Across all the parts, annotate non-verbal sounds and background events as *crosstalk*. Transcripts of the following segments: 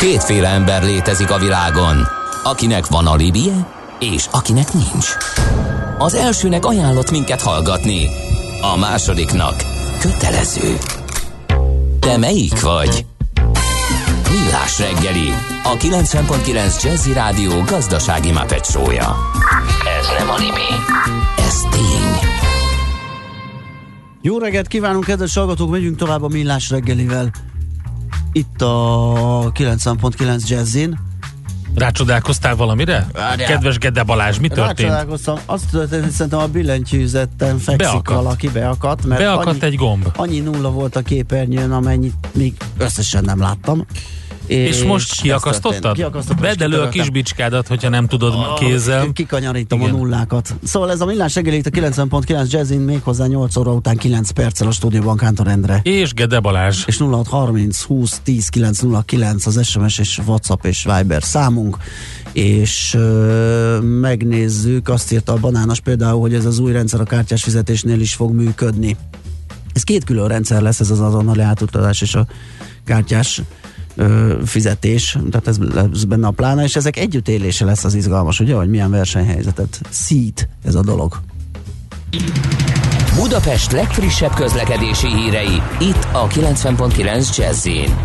Kétféle ember létezik a világon, akinek van alibije, és akinek nincs. Az elsőnek ajánlott minket hallgatni, a másodiknak kötelező. Te melyik vagy? Millás reggeli, a 90.9 Jazzy Rádió gazdasági mapetsója. Ez nem animi, ez tény. Jó reggelt kívánunk, kedves hallgatók, megyünk tovább a Millás reggelivel. Itt a 90.9 Jazzin. Rácsodálkoztál valamire? Várjál. Kedves Gede Balázs, mi történt? Rácsodálkoztam, azt történt, hogy szerintem a billentyűzetten fekszik Beakadt. valaki, beakadt. Mert Beakadt annyi, egy gomb. annyi nulla volt a képernyőn, amennyit még összesen nem láttam. És most ez kiakasztottad? Kiakasztottam, és Vedd elő a kitöröltem. kis bicskádat, hogyha nem tudod kézzel. Kikanyarítom Igen. a nullákat. Szóval ez a millás itt a 90.9 Jazzin méghozzá 8 óra után 9 perccel a stúdióban Kántor Endre. És Gede Balázs. és 0630 20 10 909 az SMS és WhatsApp és Viber számunk, és ö, megnézzük, azt írta a Banános például, hogy ez az új rendszer a kártyás fizetésnél is fog működni. Ez két külön rendszer lesz, ez az azonnali átutalás és a kártyás fizetés, tehát ez lesz benne a plána, és ezek együttélése lesz az izgalmas, ugye, hogy milyen versenyhelyzetet szít ez a dolog. Budapest legfrissebb közlekedési hírei, itt a 90.9 Jazzin.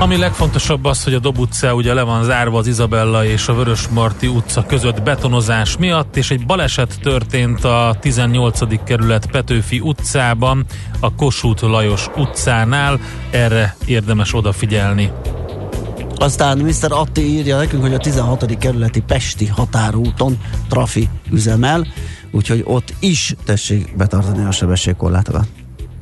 Ami legfontosabb az, hogy a Dob utca ugye le van zárva az Izabella és a Vörös Marti utca között betonozás miatt, és egy baleset történt a 18. kerület Petőfi utcában, a Kossuth Lajos utcánál, erre érdemes odafigyelni. Aztán Mr. Atti írja nekünk, hogy a 16. kerületi Pesti határúton trafi üzemel, úgyhogy ott is tessék betartani a sebességkorlátokat.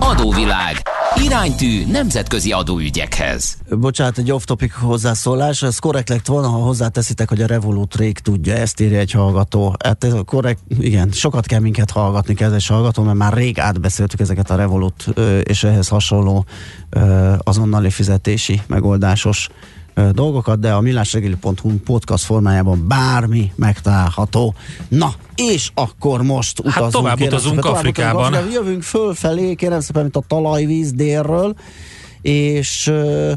Adóvilág. Iránytű nemzetközi adóügyekhez. Bocsánat, egy off-topic hozzászólás, ez korrekt lett volna, ha hozzáteszitek, hogy a Revolut rég tudja, ezt írja egy hallgató. Hát ez korrekt, igen, sokat kell minket hallgatni, kedves hallgató, mert már rég átbeszéltük ezeket a Revolut és ehhez hasonló azonnali fizetési megoldásos dolgokat, de a millásregeli.hu podcast formájában bármi megtalálható. Na, és akkor most utazunk. tovább kérem utazunk szépen, tovább Afrikában. Afrikában. Jövünk fölfelé, kérem szépen, mint a talajvíz délről, és ö,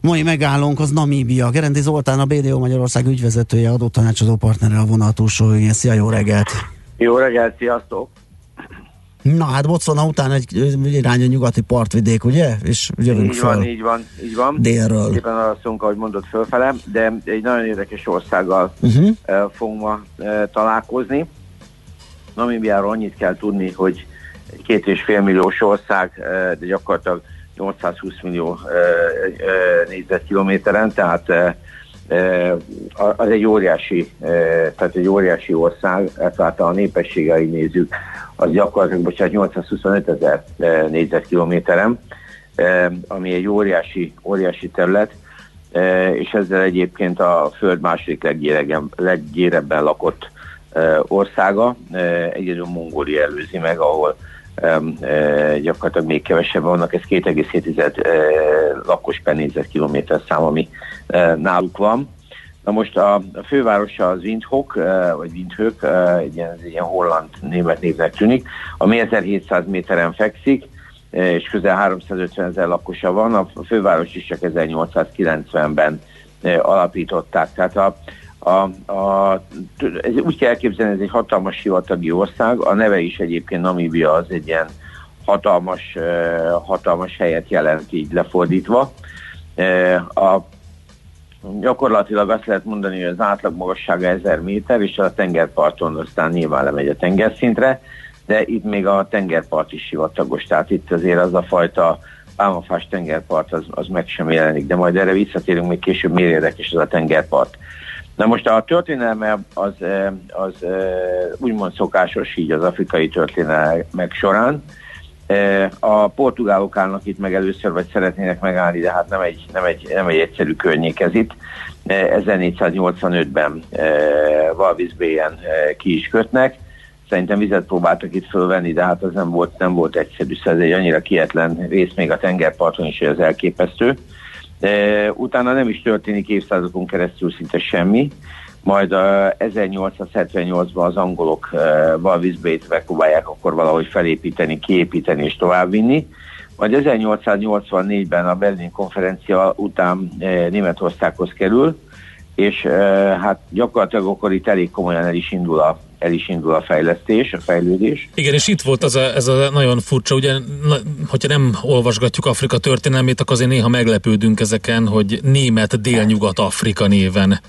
mai megállónk az Namíbia. Gerendi Zoltán, a BDO Magyarország ügyvezetője, adótanácsadó partnere a vonal túlsó. Szia, jó reggelt! Jó reggelt, sziasztok! Na hát Botswana után egy irány a nyugati partvidék, ugye? És jövünk Így föl van, így van, így van. délről. Szépen alasztunk, ahogy mondott, fölfele, de egy nagyon érdekes országgal Uh-huh. uh, fogunk ma találkozni. Namibiáról annyit kell tudni, hogy egy két és fél milliós ország, de gyakorlatilag 820 millió négyzetkilométeren, tehát az egy óriási, tehát egy óriási ország, tehát a népességei nézzük, az gyakorlatilag, bocsánat, 825 ezer négyzetkilométeren, uh, ami egy óriási, óriási terület, és ezzel egyébként a Föld második leggyérebben lakott országa, egyedül Mongólia előzi meg, ahol gyakorlatilag még kevesebb vannak, ez 2,7 uh, lakos per négyzetkilométer szám, ami náluk van. Na most a, fővárosa az Windhoek, uh, vagy Windhoek, uh, egy ilyen, ilyen holland német névnek tűnik, ami 1700 méteren fekszik, és közel 350 ezer lakosa van, a főváros is csak 1890-ben uh, alapították. Tehát a, a, a, ez úgy kell elképzelni, ez egy hatalmas sivatagi ország, a neve is egyébként Namíbia az egy ilyen hatalmas, hatalmas helyet jelent így lefordítva. A Gyakorlatilag azt lehet mondani, hogy az átlag magassága 1000 méter, és a tengerparton aztán nyilván lemegy a tengerszintre, de itt még a tengerpart is sivatagos, tehát itt azért az a fajta pálmafás tengerpart az, az meg sem jelenik, de majd erre visszatérünk még később, miért érdekes az a tengerpart. Na most a történelme az, az úgymond szokásos így az afrikai történelmek során, A portugálok állnak itt meg először, vagy szeretnének megállni, de hát nem egy, nem egy, nem egy egyszerű környék ez itt. 1485-ben Valvisbéjen ki is kötnek. Szerintem vizet próbáltak itt fölvenni, de hát az nem volt, nem volt egyszerű. Szóval ez egy annyira kietlen rész még a tengerparton is, hogy az elképesztő. Utána nem is történik évszázadokon keresztül szinte semmi majd a 1878-ban az angolok uh, Walvis megpróbálják akkor valahogy felépíteni, kiépíteni és továbbvinni. Majd 1884-ben a Berlin konferencia után Németországhoz kerül, és hát gyakorlatilag akkor itt elég komolyan el is indul a el is indul a fejlesztés, a fejlődés. Igen, és itt volt az a, ez a nagyon furcsa, ugye, na, hogyha nem olvasgatjuk Afrika történelmét, akkor azért néha meglepődünk ezeken, hogy német délnyugat Afrika néven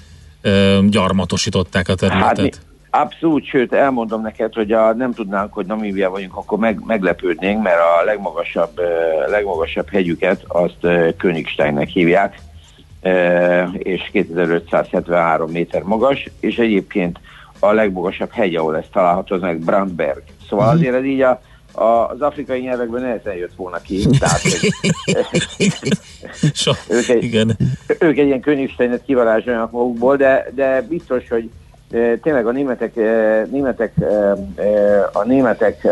gyarmatosították a területet. Hát, abszolút, sőt elmondom neked, hogy a, nem tudnánk, hogy Namíbia vagyunk, akkor meg, meglepődnénk, mert a legmagasabb, legmagasabb hegyüket azt Königsteinnek hívják, és 2573 méter magas, és egyébként a legmagasabb hegy, ahol ez található, az meg Brandberg. Szóval mm-hmm. azért ez így a, a, az afrikai nyelvekben nehezen jött volna ki. Tehát, *laughs* *laughs* so, ők, egy, igen. ők egy ilyen könyvsteinet kivarázsolnak magukból, de, de biztos, hogy e, tényleg a németek, e, németek, e, a németek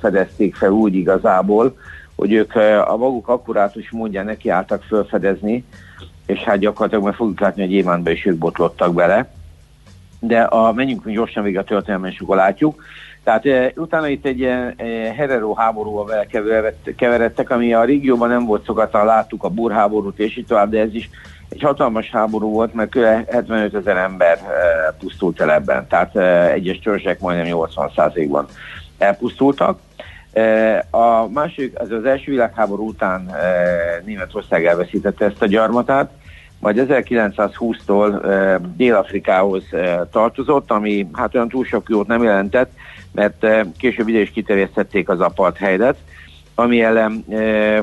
fedezték fel úgy igazából, hogy ők a maguk akkurátus módján nekiálltak felfedezni, és hát gyakorlatilag meg fogjuk látni, hogy Émánba is ők botlottak bele. De a, menjünk gyorsan végig a történelmen, és akkor látjuk. Tehát e, utána itt egy e, Herero háborúval vele keveredtek, ami a régióban nem volt szokatlan, láttuk a burháborút és így tovább, de ez is egy hatalmas háború volt, mert kb. 75 ezer ember e, pusztult el ebben, tehát e, egyes törzsek majdnem 80%-ban elpusztultak. E, a másik, az az első világháború után e, Németország elveszítette ezt a gyarmatát, majd 1920-tól e, Dél-Afrikához e, tartozott, ami hát olyan túl sok jót nem jelentett, mert eh, később ide is kiterjesztették az helyet, ami ellen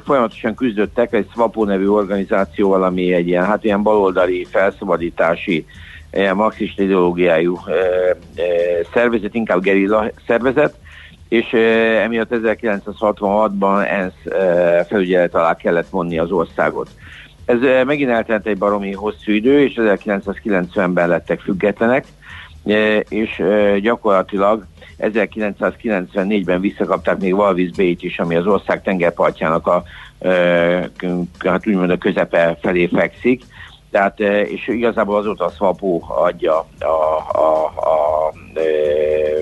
folyamatosan küzdöttek egy SWAPO nevű organizációval, ami egy ilyen, hát ilyen baloldali felszabadítási, marxista ideológiájú szervezet, inkább gerilla szervezet, és emiatt 1966-ban ENSZ felügyelet alá kellett vonni az országot. Ez e, megint eltelt egy baromi hosszú idő, és 1990-ben lettek függetlenek, e, és e, gyakorlatilag 1994-ben visszakapták még Walvis Bay-t is, ami az ország tengerpartjának a, hát úgymond a közepe felé fekszik. Tehát, és igazából azóta a SWAPO adja a, a, a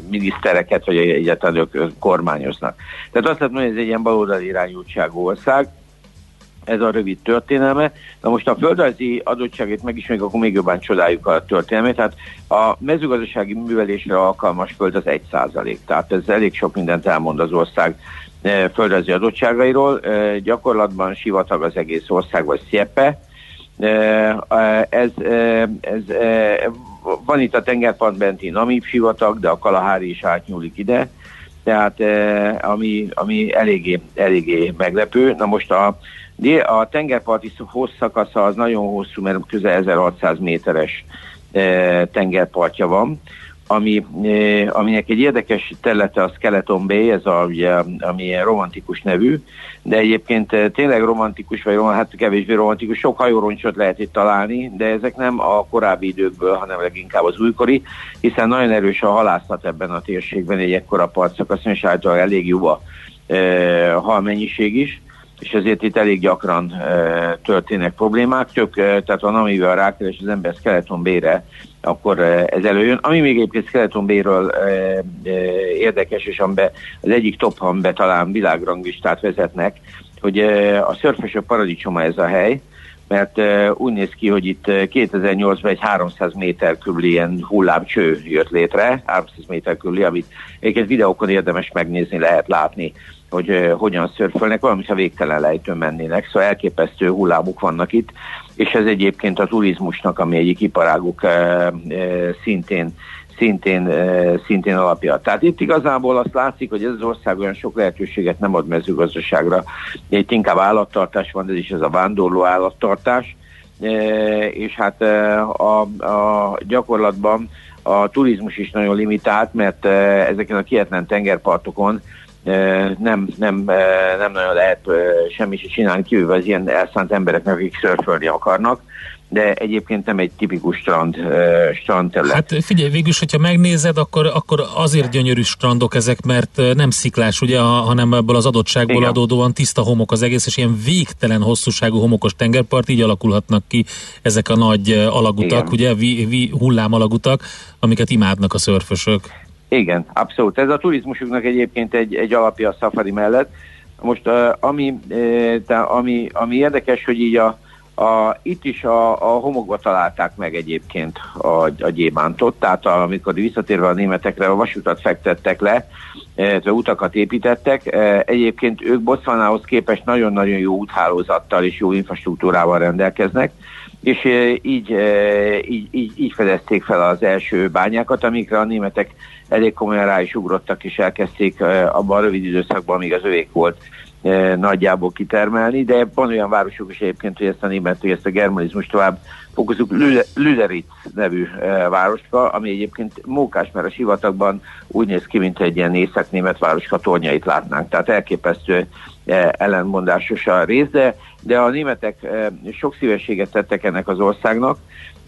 minisztereket, vagy egyáltalán ők kormányoznak. Tehát azt lehet mondani, hogy ez egy ilyen baloldali irányultságú ország, ez a rövid történelme. Na most a földrajzi adottságét megismerjük, akkor még jobban csodáljuk a történelmét. Tehát a mezőgazdasági művelésre alkalmas föld az egy százalék. Tehát ez elég sok mindent elmond az ország eh, földrajzi adottságairól. Eh, gyakorlatban sivatag az egész ország, vagy sziepe. Eh, ez, ez, van itt a tengerpart benti Namib sivatag, de a Kalahári is átnyúlik ide tehát ami, ami eléggé, eléggé meglepő. Na most a, a tengerparti hosszakasza az nagyon hosszú, mert közel 1600 méteres e, tengerpartja van, ami, e, aminek egy érdekes területe a Skeleton Bay, ez a, ugye, ami romantikus nevű, de egyébként e, tényleg romantikus, vagy hát kevésbé romantikus, sok hajóroncsot lehet itt találni, de ezek nem a korábbi időkből, hanem leginkább az újkori, hiszen nagyon erős a halászat ebben a térségben egy ekkora partszakaszon, és általában elég jó a e, halmennyiség is és ezért itt elég gyakran e, történnek problémák, tök, e, tehát van amivel rákeres az ember skeleton bére, akkor e, ez előjön. Ami még egyébként skeleton béről e, e, érdekes, és amiben az egyik top, amiben talán világranglistát vezetnek, hogy e, a szörfösök paradicsoma ez a hely, mert úgy néz ki, hogy itt 2008-ban egy 300 méter körüli ilyen hullámcső jött létre, 300 méter körüli, amit egyébként videókon érdemes megnézni, lehet látni hogy hogyan szörfölnek, valamint a végtelen lejtőn mennének, szóval elképesztő hullámuk vannak itt, és ez egyébként a turizmusnak, ami egyik iparáguk szintén szintén, uh, szintén alapja. Tehát itt igazából azt látszik, hogy ez az ország olyan sok lehetőséget nem ad mezőgazdaságra. Itt inkább állattartás van, ez is ez a vándorló állattartás, uh, és hát uh, a, a gyakorlatban a turizmus is nagyon limitált, mert ezeken a kietlen tengerpartokon nem, nem, nem nagyon lehet semmit sem csinálni, kívül az ilyen elszánt embereknek, akik szörfölni akarnak de egyébként nem egy tipikus strand, uh, strand terület. Hát figyelj, végülis, hogyha megnézed, akkor, akkor azért gyönyörű strandok ezek, mert nem sziklás, ugye, hanem ebből az adottságból Igen. adódóan tiszta homok az egész, és ilyen végtelen hosszúságú homokos tengerpart, így alakulhatnak ki ezek a nagy alagutak, Igen. ugye, vi, vi, hullám alagutak, amiket imádnak a szörfösök. Igen, abszolút. Ez a turizmusuknak egyébként egy, egy alapja a safari mellett. Most uh, ami, uh, ami, ami érdekes, hogy így a, a, itt is a, a homokba találták meg egyébként a, a gyémántot, tehát amikor visszatérve a németekre a vasutat fektettek le, illetve utakat építettek. E, egyébként ők Botswanához képest nagyon-nagyon jó úthálózattal és jó infrastruktúrával rendelkeznek, és e, így, e, így, így, így fedezték fel az első bányákat, amikre a németek elég komolyan rá is ugrottak, és elkezdték abban a rövid időszakban, amíg az övék volt nagyjából kitermelni, de van olyan városok is egyébként, hogy ezt a német, hogy ezt a germanizmus tovább fokozunk. Lüderitz nevű városka, ami egyébként mókás, mert a sivatagban úgy néz ki, mint egy ilyen észak-német városka tornyait látnánk. Tehát elképesztő ellenmondásos a rész, de, de a németek sok szívességet tettek ennek az országnak,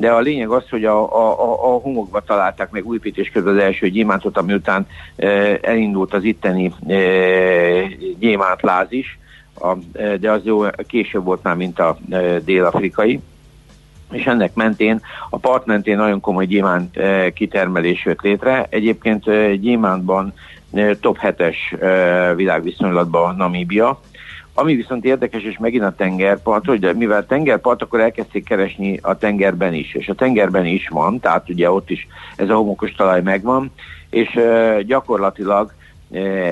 de a lényeg az, hogy a, a, a, homokba találták meg újépítés közben az első gyémántot, ami után e, elindult az itteni e, gyémántláz is, a, e, de az jó később volt már, mint a dél-afrikai. És ennek mentén, a part mentén nagyon komoly gyémánt kitermelés jött létre. Egyébként gyémántban top 7-es e, világviszonylatban Namíbia, ami viszont érdekes, és megint a tengerpart, hogy mivel tengerpart, akkor elkezdték keresni a tengerben is, és a tengerben is van, tehát ugye ott is ez a homokos talaj megvan, és gyakorlatilag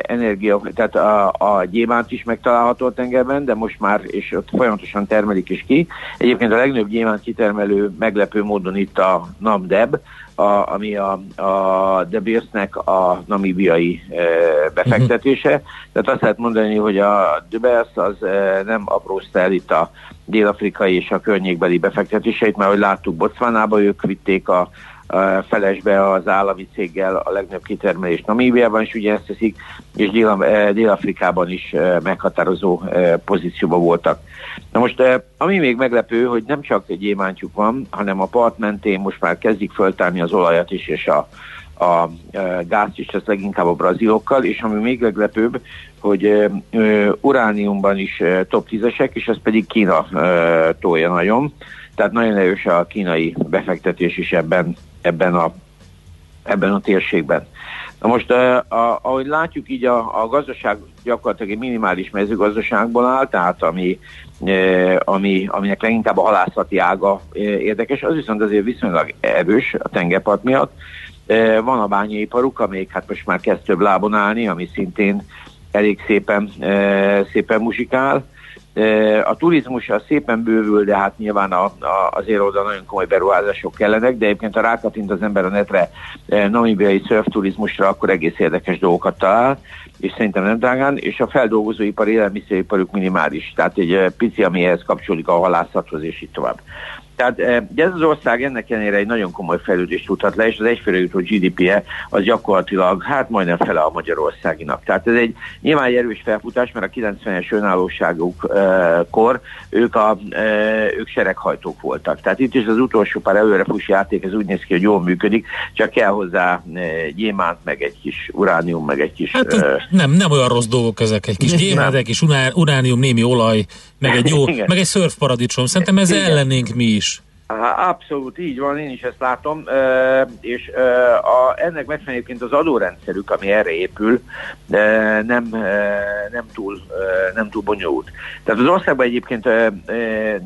energia, tehát a, a gyémánt is megtalálható a tengerben, de most már, és ott folyamatosan termelik is ki. Egyébként a legnagyobb gyémánt kitermelő meglepő módon itt a Namdeb, a, ami a, a De Beers-nek a namibiai e, befektetése. Uh-huh. Tehát azt lehet mondani, hogy a De Beers az e, nem el itt a dél-afrikai és a környékbeli befektetéseit, mert ahogy láttuk Botswanába, ők vitték a, felesbe az állami céggel a legnagyobb kitermelést Namíbiában ugye ezt teszik, és Dél- Dél-Afrikában is meghatározó pozícióban voltak. Na most, ami még meglepő, hogy nem csak egy gyémántjuk van, hanem a part mentén most már kezdik föltárni az olajat is, és a, a gáz is, ez leginkább a brazílokkal, és ami még meglepőbb, hogy urániumban is top 10-esek, és ez pedig Kína tolja nagyon. Tehát nagyon erős a kínai befektetés is ebben, ebben, a, ebben a térségben. Na most, a, ahogy látjuk, így a, a gazdaság gyakorlatilag egy minimális mezőgazdaságból áll, tehát ami, ami, aminek leginkább a halászati ága érdekes, az viszont azért viszonylag erős a tengerpart miatt. Van a bányaiparuk, amelyik hát most már kezd több lábon állni, ami szintén elég szépen, szépen muzsikál. A turizmus az szépen bővül, de hát nyilván a, a, azért oda nagyon komoly beruházások kellenek, de egyébként ha rákatint az ember a netre namibiai szörfturizmusra, akkor egész érdekes dolgokat talál, és szerintem nem drágán, és a feldolgozóipar, élelmiszeriparuk minimális, tehát egy pici, amihez kapcsolódik a halászathoz, és így tovább. Tehát eh, ez az ország ennek ellenére egy nagyon komoly fejlődést tudhat le, és az egyfőre jutó GDP-je az gyakorlatilag hát majdnem fele a magyarországinak. Tehát ez egy nyilván egy erős felfutás, mert a 90-es önállóságukkor eh, ők, a, eh, ők sereghajtók voltak. Tehát itt is az utolsó pár előrefús játék, ez úgy néz ki, hogy jól működik, csak kell hozzá gyémánt, meg egy kis uránium, meg egy kis... Hát, nem, nem olyan rossz dolgok ezek, egy kis gyémánt, egy kis uránium, némi olaj, meg egy jó, meg egy szörfparadicsom. Szerintem ez ellennénk mi is. Abszolút így van, én is ezt látom, és a, ennek megfelelőként az adórendszerük, ami erre épül, nem, nem, túl, nem túl bonyolult. Tehát az országban egyébként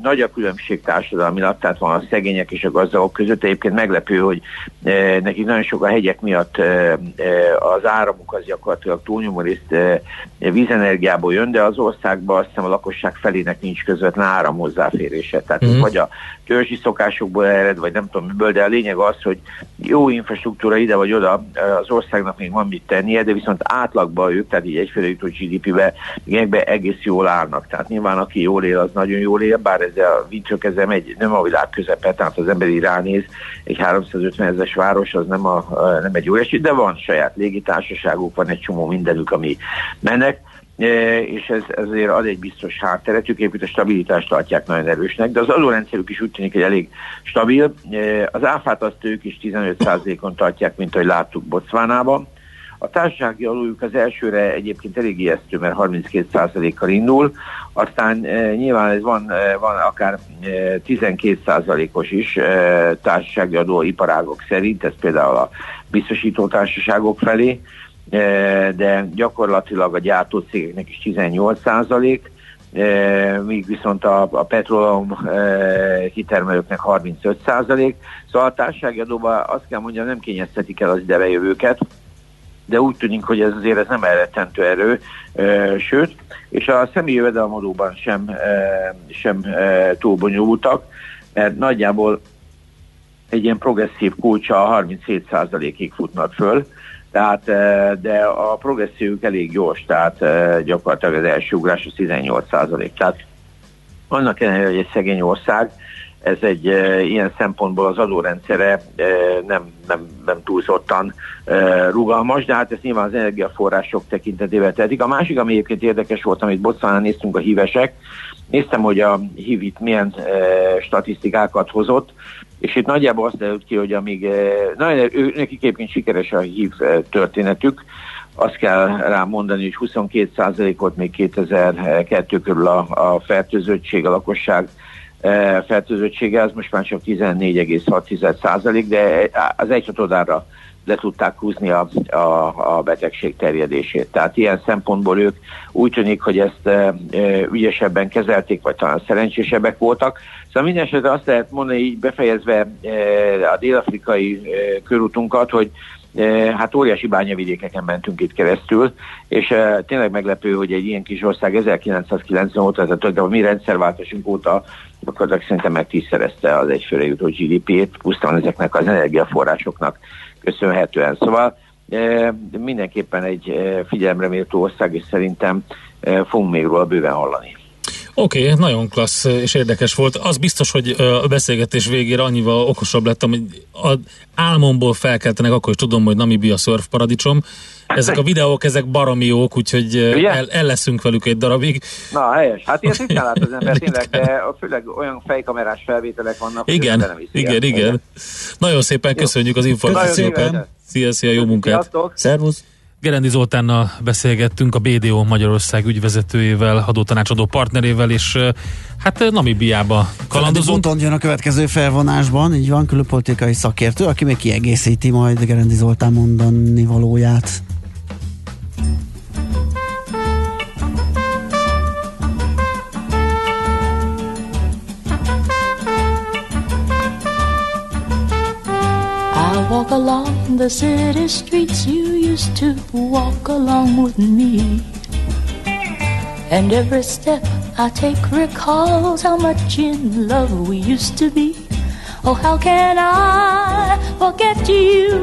nagy a különbség társadalmilag, tehát van a szegények és a gazdagok között, egyébként meglepő, hogy nekik nagyon sok a hegyek miatt az áramuk az gyakorlatilag túlnyomó részt vízenergiából jön, de az országban azt hiszem a lakosság felének nincs közvetlen áram hozzáférése. Tehát mm. vagy a törzsi szokásokból ered, vagy nem tudom miből, de a lényeg az, hogy jó infrastruktúra ide vagy oda, az országnak még van mit tennie, de viszont átlagban ők, tehát így egyféle jutó GDP-be egész jól állnak. Tehát nyilván aki jól él, az nagyon jól él, bár ez a viccök ezzel megy, nem a világ közepe, tehát az ember ránéz, egy 350 ezeres város, az nem, a, nem egy jó esély, de van saját légitársaságuk, van egy csomó mindenük, ami mennek és ez ezért ad egy biztos hátteret, ők épít a stabilitást tartják nagyon erősnek, de az adórendszerük is úgy tűnik, hogy elég stabil. E, az áfát azt ők is 15%-on tartják, mint ahogy láttuk Bocvánában. A társasági adójuk az elsőre egyébként elég ijesztő, mert 32%-kal indul, aztán e, nyilván ez van, e, van akár e, 12%-os is e, társasági adó iparágok szerint, ez például a biztosító társaságok felé, de gyakorlatilag a gyártócégeknek is 18 százalék, míg viszont a, a petróleum kitermelőknek 35 százalék. Szóval a társasági adóban azt kell mondjam, nem kényeztetik el az idevejövőket, de úgy tűnik, hogy ez azért ez nem elrettentő erő, sőt, és a személyi jövedelmadóban sem, sem túl bonyolultak, mert nagyjából egy ilyen progresszív kulcsa a 37%-ig futnak föl, tehát, de a progressziók elég gyors, tehát gyakorlatilag az első ugrás az 18 százalék. Tehát annak ellenére, hogy egy szegény ország, ez egy e, ilyen szempontból az adórendszere e, nem, nem, nem túlzottan e, rugalmas, de hát ez nyilván az energiaforrások tekintetében tehetik. A másik, ami egyébként érdekes volt, amit Bocsánán néztünk a hívesek, néztem, hogy a hív itt milyen e, statisztikákat hozott, és itt nagyjából azt derült ki, hogy amíg, eh, na, ő, nekik egyébként sikeres a hív eh, történetük, azt kell rá mondani, hogy 22% volt még 2002 körül a, a fertőzöttség, a lakosság eh, fertőzöttsége, az most már csak 14,6%, de az egyhatodára le tudták húzni a, a, a betegség terjedését. Tehát ilyen szempontból ők úgy tűnik, hogy ezt e, ügyesebben kezelték, vagy talán szerencsésebbek voltak. Szóval minden esetre azt lehet mondani, így befejezve e, a dél-afrikai e, körútunkat, hogy hát óriási bányavidékeken mentünk itt keresztül, és e, tényleg meglepő, hogy egy ilyen kis ország 1990 óta, tehát a mi rendszerváltásunk óta akkor szerintem meg tízszerezte az egyfőre jutó GDP-t, pusztán ezeknek az energiaforrásoknak köszönhetően. Szóval e, mindenképpen egy figyelemre méltó ország, és szerintem fogunk még róla bőven hallani. Oké, okay, nagyon klassz és érdekes volt. Az biztos, hogy a beszélgetés végére annyival okosabb lettem, hogy a álmomból felkeltenek, akkor is tudom, hogy Namibia szörf paradicsom. Ezek a videók, ezek baromi jók, úgyhogy el, el leszünk velük egy darabig. Na, helyes. Hát ilyet ritkán lát az ember *laughs* tényleg, de főleg olyan fejkamerás felvételek vannak, igen, igen, igen, igen. Nagyon szépen köszönjük az információkat. Szia, szia, jó munkát. Sziasztok. Szervusz. Gerendi Zoltánnal beszélgettünk a BDO Magyarország ügyvezetőjével, adótanácsadó partnerével, és hát Namibiába kalandozunk. Botond jön a következő felvonásban, így van, külpolitikai szakértő, aki még kiegészíti majd Gerendi Zoltán mondani valóját. Walk along the city streets you used to walk along with me. And every step I take recalls how much in love we used to be. Oh, how can I forget you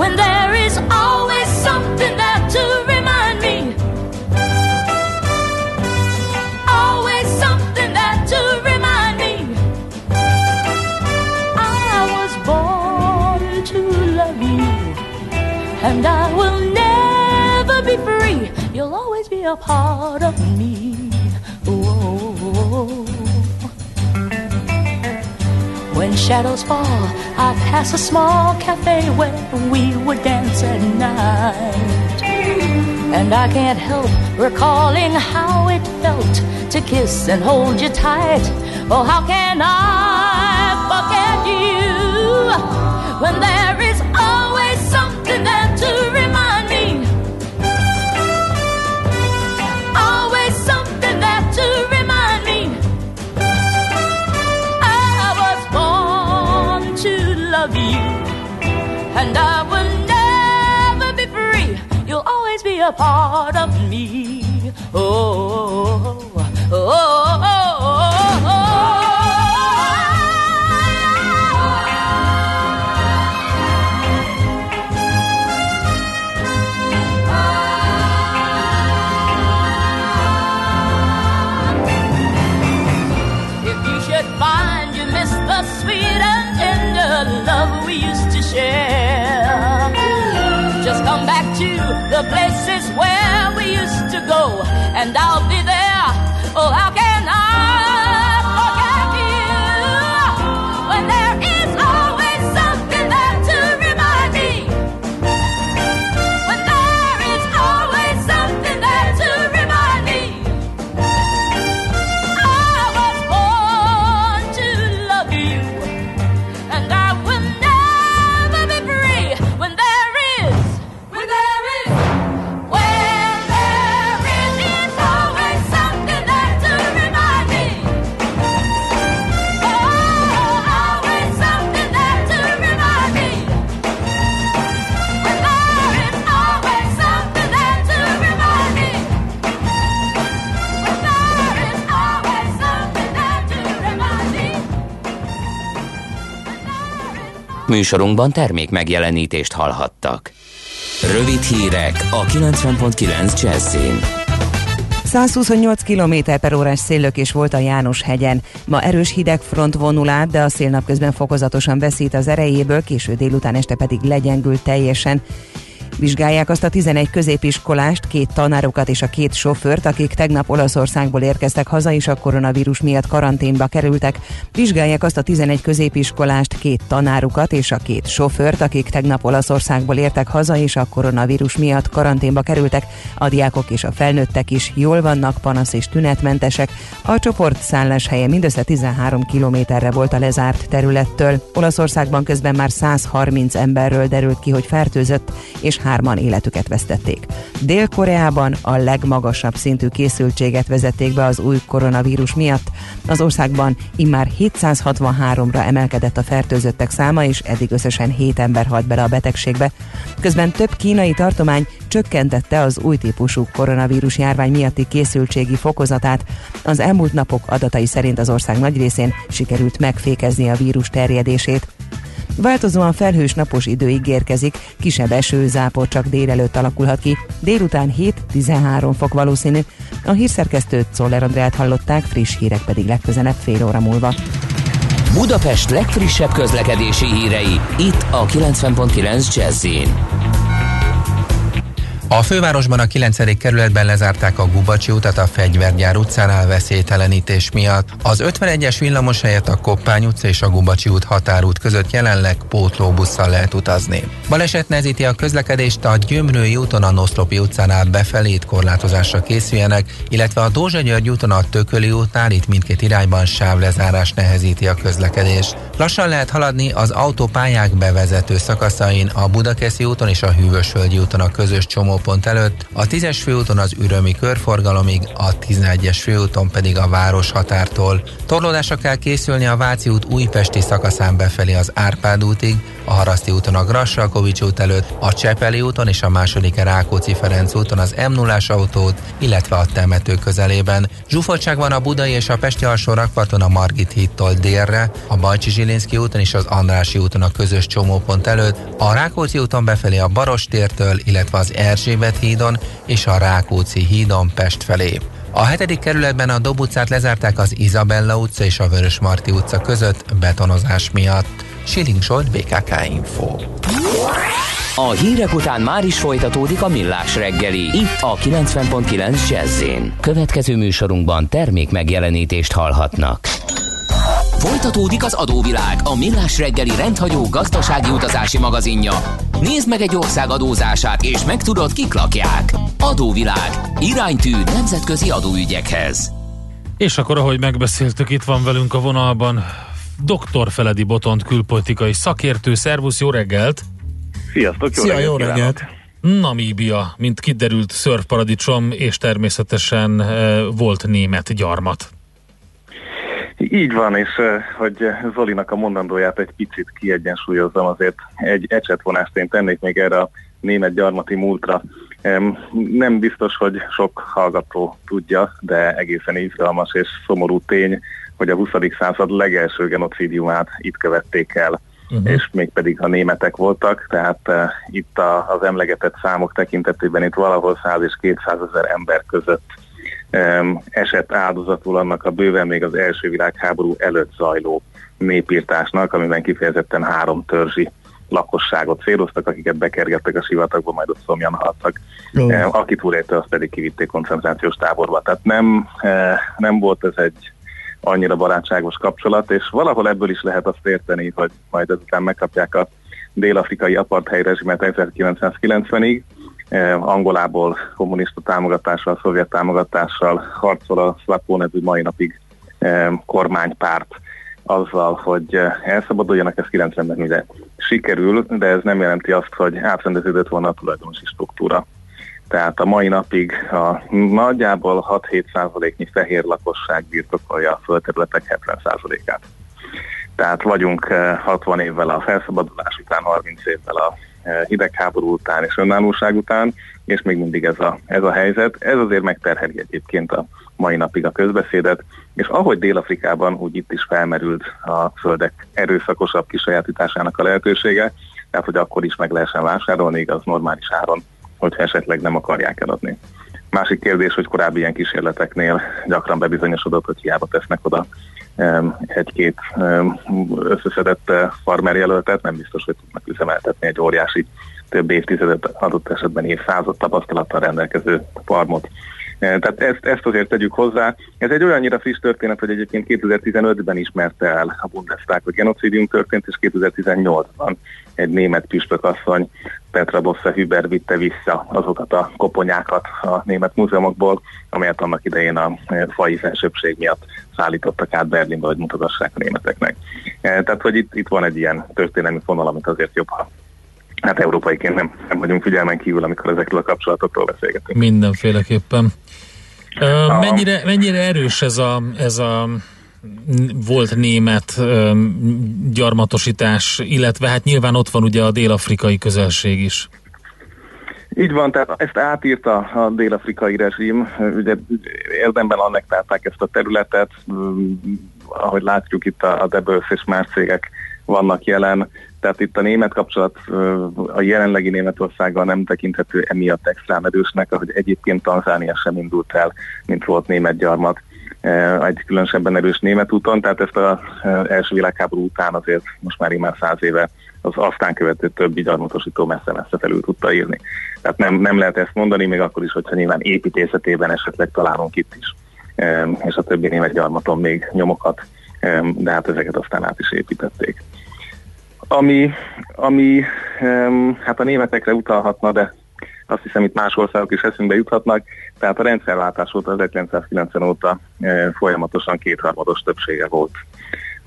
when there is always something there to remind and I will never be free. You'll always be a part of me. When shadows fall, I pass a small cafe where we would dance at night. And I can't help recalling how it felt to kiss and hold you tight. Oh, how can I forget you when there and I will never be free. You'll always be a part of me. Oh, and I'll Műsorunkban termék megjelenítést hallhattak. Rövid hírek a 90.9 Jazzin. 128 km per órás széllökés volt a János hegyen. Ma erős hideg front vonul át, de a szél napközben fokozatosan veszít az erejéből, késő délután este pedig legyengül teljesen. Vizsgálják azt a 11 középiskolást, két tanárokat és a két sofőrt, akik tegnap Olaszországból érkeztek haza, és a koronavírus miatt karanténba kerültek. Vizsgálják azt a 11 középiskolást, két tanárukat és a két sofőrt, akik tegnap Olaszországból értek haza, és a koronavírus miatt karanténba kerültek. A diákok és a felnőttek is jól vannak, panasz és tünetmentesek. A csoport szállás helye mindössze 13 kilométerre volt a lezárt területtől. Olaszországban közben már 130 emberről derült ki, hogy fertőzött, és hárman életüket vesztették. Dél-Koreában a legmagasabb szintű készültséget vezették be az új koronavírus miatt. Az országban immár 763-ra emelkedett a fertőzöttek száma, és eddig összesen 7 ember halt bele a betegségbe. Közben több kínai tartomány csökkentette az új típusú koronavírus járvány miatti készültségi fokozatát. Az elmúlt napok adatai szerint az ország nagy részén sikerült megfékezni a vírus terjedését. Változóan felhős napos idő ígérkezik, kisebb eső, zápor csak délelőtt alakulhat ki, délután 7-13 fok valószínű. A hírszerkesztőt Szoller Andrát hallották, friss hírek pedig legközelebb fél óra múlva. Budapest legfrissebb közlekedési hírei, itt a 90.9 jazz a fővárosban a 9. kerületben lezárták a Gubacsi utat a Fegyvergyár utcánál veszélytelenítés miatt. Az 51-es villamos helyett a Koppány utca és a Gubacsi út határút között jelenleg pótlóbusszal lehet utazni. Baleset nehezíti a közlekedést a Gyömrői úton a Noszlopi utcánál befelé itt korlátozásra készüljenek, illetve a Dózsa György úton a Tököli útnál itt mindkét irányban sávlezárás nehezíti a közlekedést. Lassan lehet haladni az autópályák bevezető szakaszain a Budakeszi úton és a Hűvösvölgyi úton a közös csomó csomópont előtt, a 10-es főúton az ürömi körforgalomig, a 11-es főúton pedig a város határtól. Torlódásra kell készülni a Váci út újpesti szakaszán befelé az Árpád útig, a Haraszti úton a Grassalkovics út előtt, a Csepeli úton és a második Rákóczi Ferenc úton az m 0 autót, illetve a temető közelében. Zsúfoltság van a Budai és a Pesti alsó rakparton a Margit hídtól délre, a Bajcsi Zsilinszki úton és az Andrási úton a közös csomópont előtt, a Rákóczi úton befelé a Barostértől, illetve az Erzsébet hídon és a Rákóczi hídon Pest felé. A hetedik kerületben a Dob utcát lezárták az Izabella utca és a Vörösmarty utca között betonozás miatt. Siling Zsolt, BKK Info. A hírek után már is folytatódik a millás reggeli, itt a 90.9 jazz Következő műsorunkban termék megjelenítést hallhatnak. Folytatódik az adóvilág, a millás reggeli rendhagyó gazdasági utazási magazinja. Nézd meg egy ország adózását, és megtudod, kik lakják. Adóvilág. Iránytű nemzetközi adóügyekhez. És akkor, ahogy megbeszéltük, itt van velünk a vonalban Dr. Feledi Botont külpolitikai szakértő. Szervusz, jó reggelt! Sziasztok, jó Szia, reggelt! Jó reggelt. Namíbia, mint kiderült szörfparadicsom, és természetesen e, volt német gyarmat. Így van, és hogy Zolinak a mondandóját egy picit kiegyensúlyozzam, azért egy ecsetvonást én tennék még erre a német gyarmati múltra. Nem biztos, hogy sok hallgató tudja, de egészen izgalmas és szomorú tény, hogy a 20. század legelső genocidiumát itt követték el, uh-huh. és mégpedig a németek voltak, tehát uh, itt a, az emlegetett számok tekintetében itt valahol 100 és 200 ezer ember között esett áldozatul annak a bőven még az első világháború előtt zajló népírtásnak, amiben kifejezetten három törzsi lakosságot céloztak, akiket bekergettek a sivatagba, majd ott szomjan haltak. Oh. Aki túlélte, azt pedig kivitték koncentrációs táborba. Tehát nem, nem volt ez egy annyira barátságos kapcsolat, és valahol ebből is lehet azt érteni, hogy majd ezután megkapják a dél-afrikai apartheid rezsimet 1990-ig, Angolából kommunista támogatással, szovjet támogatással harcol a SWAPO nevű mai napig kormánypárt azzal, hogy elszabaduljanak, ez 90-ben ugye sikerül, de ez nem jelenti azt, hogy átrendeződött volna a tulajdonosi struktúra. Tehát a mai napig a nagyjából 6-7 százaléknyi fehér lakosság birtokolja a földterületek 70 százalékát. Tehát vagyunk 60 évvel a felszabadulás után, 30 évvel a hidegháború után és önállóság után, és még mindig ez a, ez a helyzet. Ez azért megterheli egyébként a mai napig a közbeszédet, és ahogy Dél-Afrikában, úgy itt is felmerült a földek erőszakosabb kisajátításának a lehetősége, tehát hogy akkor is meg lehessen vásárolni, igaz normális áron, hogyha esetleg nem akarják eladni. Másik kérdés, hogy korábbi ilyen kísérleteknél gyakran bebizonyosodott, hogy hiába tesznek oda egy-két összeszedett eh, farmerjelöltet, nem biztos, hogy tudnak üzemeltetni egy óriási több évtizedet adott esetben évszázad tapasztalattal rendelkező farmot. Eh, tehát ezt, ezt azért tegyük hozzá. Ez egy olyannyira friss történet, hogy egyébként 2015-ben ismerte el a Bundestag, hogy genocidium történt, és 2018-ban egy német püspökasszony, Petra Bosse Hüber vitte vissza azokat a koponyákat a német múzeumokból, amelyet annak idején a fai felsőbség miatt szállítottak át Berlinbe, hogy mutagassák a németeknek. Eh, tehát, hogy itt, itt van egy ilyen történelmi fonal, amit azért jobb, ha hát európaiként nem, nem vagyunk figyelmen kívül, amikor ezekről a kapcsolatokról beszélgetünk. Mindenféleképpen. Mennyire, mennyire erős ez a, ez a volt német gyarmatosítás, illetve hát nyilván ott van ugye a dél-afrikai közelség is. Így van, tehát ezt átírta a dél-afrikai rezsim, ugye érdemben annektálták ezt a területet, ahogy látjuk itt a, a és más cégek vannak jelen, tehát itt a német kapcsolat a jelenlegi Németországgal nem tekinthető emiatt extrán erősnek, ahogy egyébként Tanzánia sem indult el, mint volt német gyarmat egy különösebben erős német úton, tehát ezt az első világháború után azért most már már száz éve az aztán követő többi gyarmatosító messze-messze felül tudta írni. Tehát nem, nem lehet ezt mondani, még akkor is, hogyha nyilván építészetében esetleg találunk itt is, és a többi német gyarmaton még nyomokat, de hát ezeket aztán át is építették. Ami, ami hát a németekre utalhatna, de azt hiszem itt más országok is eszünkbe juthatnak, tehát a rendszerváltás óta, 1990 óta folyamatosan kétharmados többsége volt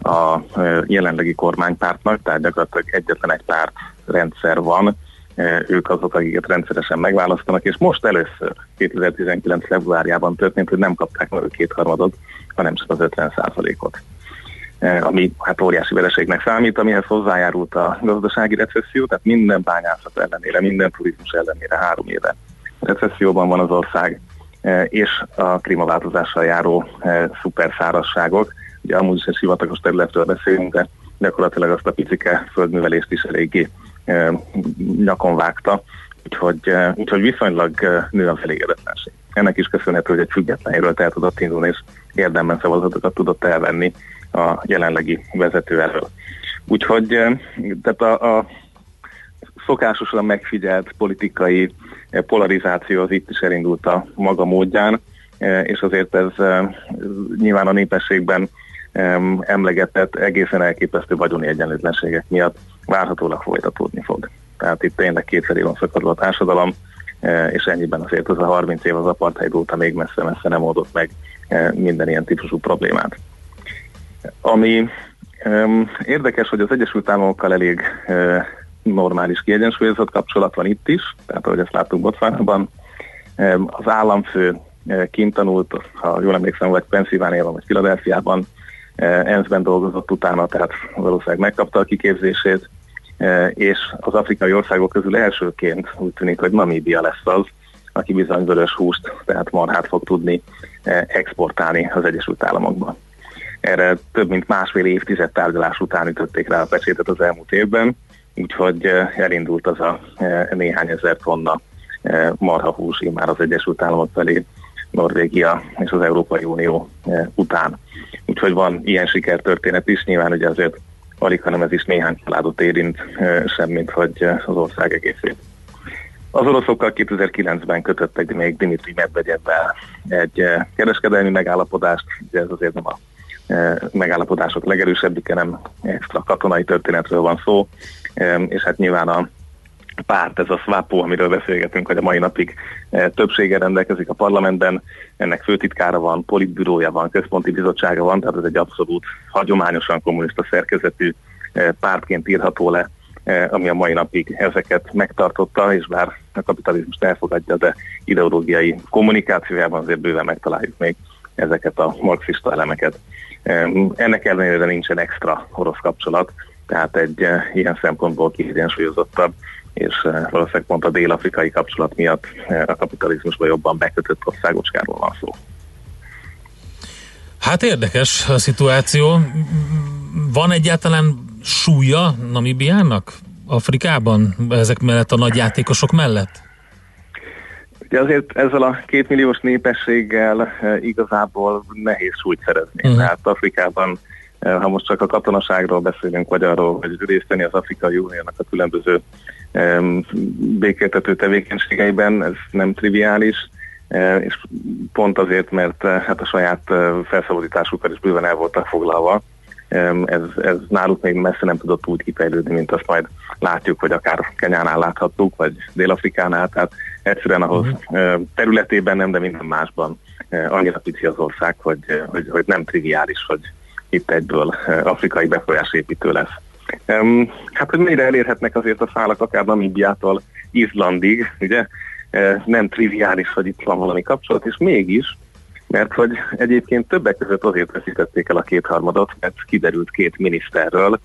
a jelenlegi kormánypártnak, tehát gyakorlatilag egyetlen egy párt rendszer van, ők azok, akiket rendszeresen megválasztanak, és most először 2019. februárjában történt, hogy nem kapták meg a kétharmadot, hanem csak az 50 ot ami hát óriási vereségnek számít, amihez hozzájárult a gazdasági recesszió, tehát minden bányászat ellenére, minden turizmus ellenére három éve recesszióban van az ország, és a klímaváltozással járó szuperszárasságok, ugye amúgy is egy sivatagos területről beszélünk, de gyakorlatilag azt a picike földművelést is eléggé nyakon vágta, úgyhogy, úgyhogy viszonylag nő az elégedetlenség. Ennek is köszönhető, hogy egy függetlenről el tudott indulni, és érdemben szavazatokat tudott elvenni a jelenlegi vezető elől. Úgyhogy tehát a, a szokásosan megfigyelt politikai polarizáció az itt is elindult a maga módján, és azért ez nyilván a népességben emlegetett egészen elképesztő vagyoni egyenlőtlenségek miatt várhatólag folytatódni fog. Tehát itt tényleg kétszer van szakadva a társadalom, és ennyiben azért az a 30 év az apartheid óta még messze-messze nem oldott meg minden ilyen típusú problémát. Ami um, érdekes, hogy az Egyesült Államokkal elég uh, normális kiegyensúlyozott kapcsolat van itt is, tehát ahogy ezt láttuk Botswanában. Um, az államfő uh, kint tanult, ha jól emlékszem, vagy Pennsylvániában, vagy Filadelfiában, uh, ENSZ-ben dolgozott utána, tehát valószínűleg megkapta a kiképzését, és az afrikai országok közül elsőként úgy tűnik, hogy Namíbia lesz az, aki bizony vörös húst, tehát marhát fog tudni exportálni az Egyesült Államokba. Erre több mint másfél évtized tárgyalás után ütötték rá a pecsétet az elmúlt évben, úgyhogy eh, elindult az a eh, néhány ezer tonna eh, marhahús már az Egyesült Államok felé, Norvégia és az Európai Unió után. Úgyhogy van ilyen sikertörténet is, nyilván ugye azért alig, hanem ez is néhány családot érint, semmint hogy az ország egészét. Az oroszokkal 2009-ben kötöttek még Dimitri Medvegyevvel egy kereskedelmi megállapodást, de ez azért nem a megállapodások legerősebbike, nem extra katonai történetről van szó, és hát nyilván a párt, ez a SWAPO, amiről beszélgetünk, hogy a mai napig többsége rendelkezik a parlamentben, ennek főtitkára van, politbürója van, központi bizottsága van, tehát ez egy abszolút hagyományosan kommunista szerkezetű pártként írható le, ami a mai napig ezeket megtartotta, és bár a kapitalizmust elfogadja, de ideológiai kommunikációjában azért bőven megtaláljuk még ezeket a marxista elemeket. Ennek ellenére nincsen extra orosz kapcsolat, tehát egy eh, ilyen szempontból kiegyensúlyozottabb, és eh, valószínűleg pont a dél-afrikai kapcsolat miatt eh, a kapitalizmusban jobban bekötött országocskáról van szó. Hát érdekes a szituáció. Van egyáltalán súlya Namibiának Afrikában ezek mellett a nagy játékosok mellett? Ugye azért ezzel a kétmilliós népességgel igazából nehéz súlyt szerezni. Uh-huh. Tehát Afrikában, ha most csak a katonaságról beszélünk, vagy arról, hogy részt venni az Afrikai Uniónak a különböző um, békéltető tevékenységeiben, ez nem triviális, és pont azért, mert hát a saját felszabadításukkal is bőven el voltak foglalva, ez, ez náluk még messze nem tudott úgy kifejlődni, mint azt majd látjuk, hogy akár Kenyánál láthattuk, vagy Dél-Afrikánál, tehát egyszerűen ahhoz uh-huh. területében nem, de minden másban annyira pici az ország, hogy, hogy, hogy nem triviális, hogy itt egyből afrikai befolyásépítő lesz. Hát, hogy mennyire elérhetnek azért a szálak akár Namibiától Izlandig, ugye? Nem triviális, hogy itt van valami kapcsolat, és mégis mert hogy egyébként többek között azért veszítették el a kétharmadot, mert kiderült két miniszterről,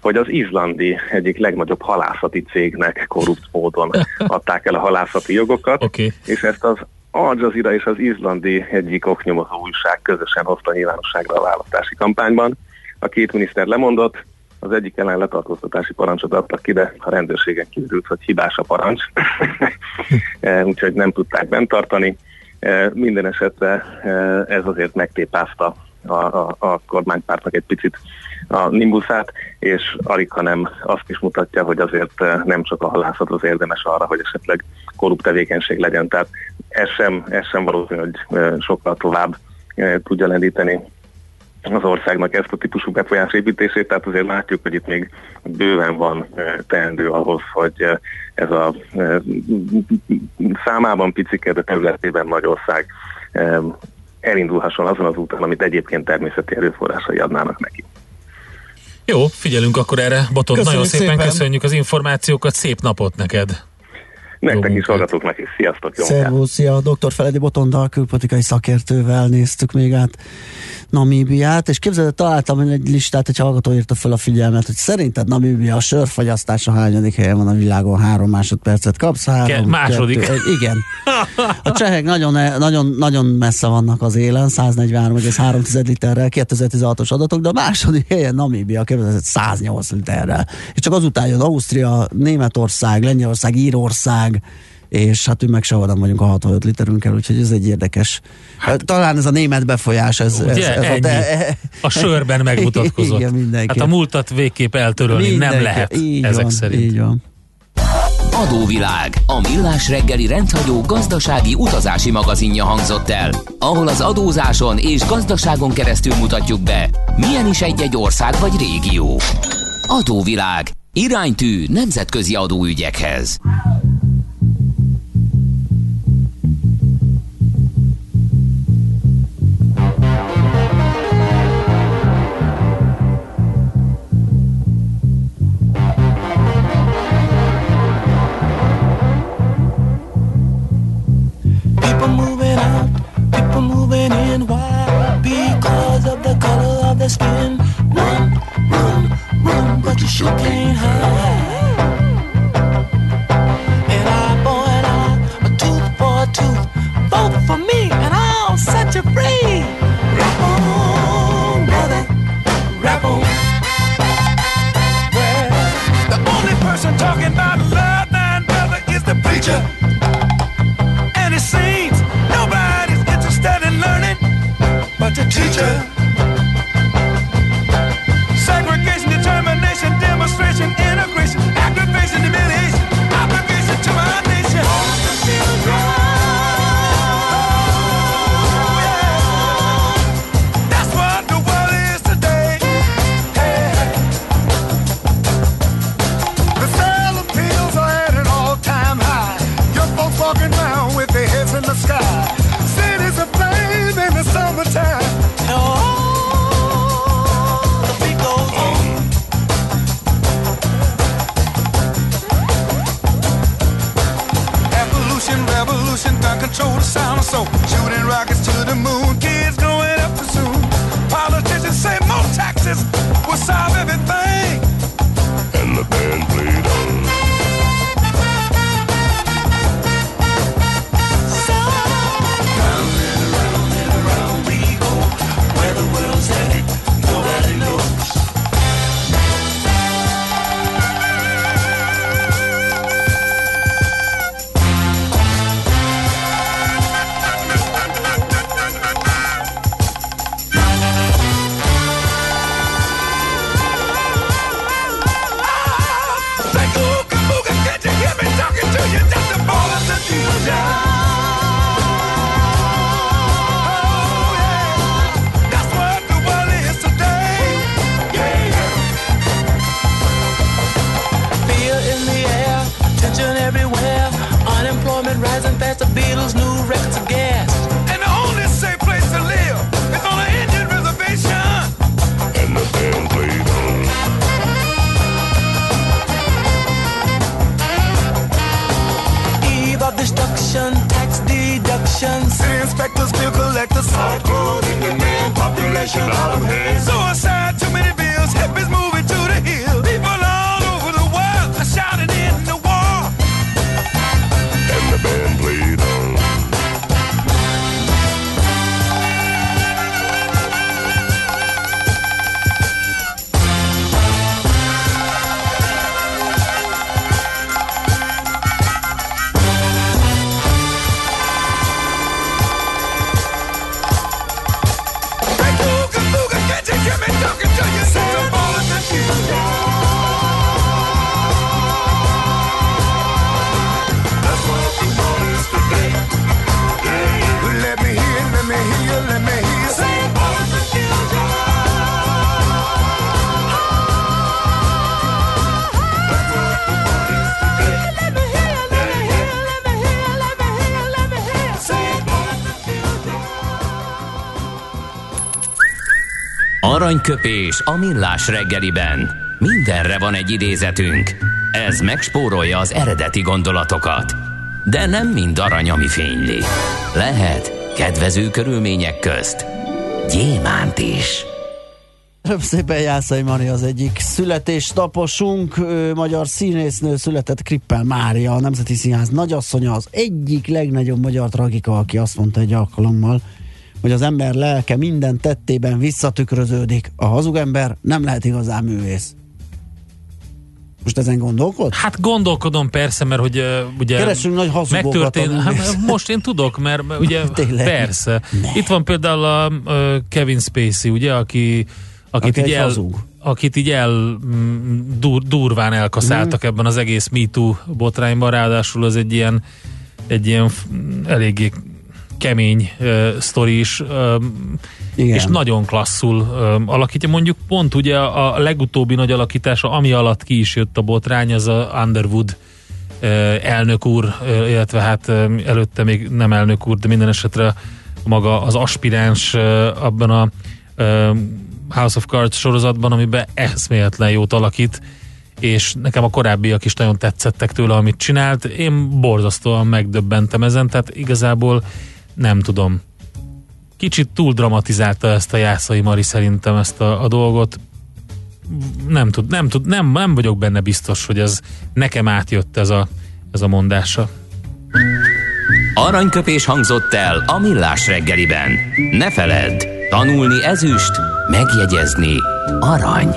hogy az izlandi egyik legnagyobb halászati cégnek korrupt módon *laughs* adták el a halászati jogokat, okay. és ezt az Al Jazeera és az izlandi egyik oknyomozó újság közösen hozta nyilvánosságra a választási kampányban. A két miniszter lemondott, az egyik ellen letartóztatási parancsot adtak ki, de a rendőrségen kiderült, hogy hibás a parancs, *laughs* *laughs* úgyhogy nem tudták bent tartani. E, minden esetre e, ez azért megtépázta a, a, a kormánypártnak egy picit a nimbuszát, és alig, hanem azt is mutatja, hogy azért e, nem csak a halászat az érdemes arra, hogy esetleg korrupt tevékenység legyen. Tehát ez sem, ez sem valószínű, hogy sokkal tovább tudja lendíteni az országnak ezt a típusú befolyásépítését, tehát azért látjuk, hogy itt még bőven van teendő ahhoz, hogy ez a számában picike, de területében nagy ország elindulhasson azon az úton, amit egyébként természeti erőforrásai adnának neki. Jó, figyelünk akkor erre. Boton, köszönjük nagyon szépen, szépen köszönjük az információkat, szép napot neked! Nektek is hallgatóknak is. Sziasztok! Szervusz, szia! Dr. Feledi Botondal, külpolitikai szakértővel néztük még át Namíbiát, és képzeld, találtam egy listát, egy hallgató írta fel a figyelmet, hogy szerinted Namíbia a sörfagyasztása hányadik helyen van a világon, három másodpercet kapsz, három, Ke- második. Kettő, igen. *laughs* A csehek nagyon, nagyon, nagyon messze vannak az élen, 143,3 literrel, 2016-os adatok, de a második helyen Namíbia képzeld, 108 literrel. És csak azután jön Ausztria, Németország, Lengyelország, Írország, és hát ő meg sehol nem vagyunk a 65 literünkkel, úgyhogy ez egy érdekes. Hát, Talán ez a német befolyás, ez, ugye, ez, ez a, de, a sörben megmutatkozott. *laughs* Igen, mindenki. Hát a múltat végképp eltörölni mindenki. nem lehet így ezek van, szerint. Így van. Adóvilág, a millás reggeli rendhagyó gazdasági utazási magazinja hangzott el, ahol az adózáson és gazdaságon keresztül mutatjuk be, milyen is egy-egy ország vagy régió. Adóvilág, iránytű nemzetközi adóügyekhez. spin. Run, run, run, but you sure can't hide. Aranyköpés a millás reggeliben. Mindenre van egy idézetünk. Ez megspórolja az eredeti gondolatokat. De nem mind arany, ami fényli. Lehet kedvező körülmények közt gyémánt is. Köszönöm szépen Jászai Mari az egyik születésnaposunk, ő, magyar színésznő született Krippel Mária, a Nemzeti Színház nagyasszonya, az egyik legnagyobb magyar tragika, aki azt mondta egy alkalommal, hogy az ember lelke minden tettében visszatükröződik. A hazug ember nem lehet igazán művész. Most ezen gondolkod? Hát gondolkodom persze, mert hogy uh, ugye Keresünk nagy hazugokat hát, most én tudok, mert ugye *laughs* Tényleg? persze. Ne. Itt van például a, uh, Kevin Spacey, ugye, aki akit Aki így el, hazug. akit így el mm, dur, durván elkaszáltak ebben az egész MeToo botrányban, ráadásul az egy ilyen egy ilyen eléggé kemény uh, sztori is, um, Igen. és nagyon klasszul um, alakítja. Mondjuk pont ugye a, legutóbbi nagy alakítása, ami alatt ki is jött a botrány, az a Underwood uh, elnök úr, uh, illetve hát um, előtte még nem elnök úr, de minden esetre maga az aspiráns uh, abban a um, House of Cards sorozatban, amiben eszméletlen jót alakít, és nekem a korábbiak is nagyon tetszettek tőle, amit csinált. Én borzasztóan megdöbbentem ezen, tehát igazából nem tudom. Kicsit túl dramatizálta ezt a Jászai Mari szerintem ezt a, a dolgot. Nem, tud, nem, tud, nem, nem vagyok benne biztos, hogy ez nekem átjött ez a, ez a mondása. Aranyköpés hangzott el a millás reggeliben. Ne feledd, tanulni ezüst, megjegyezni arany.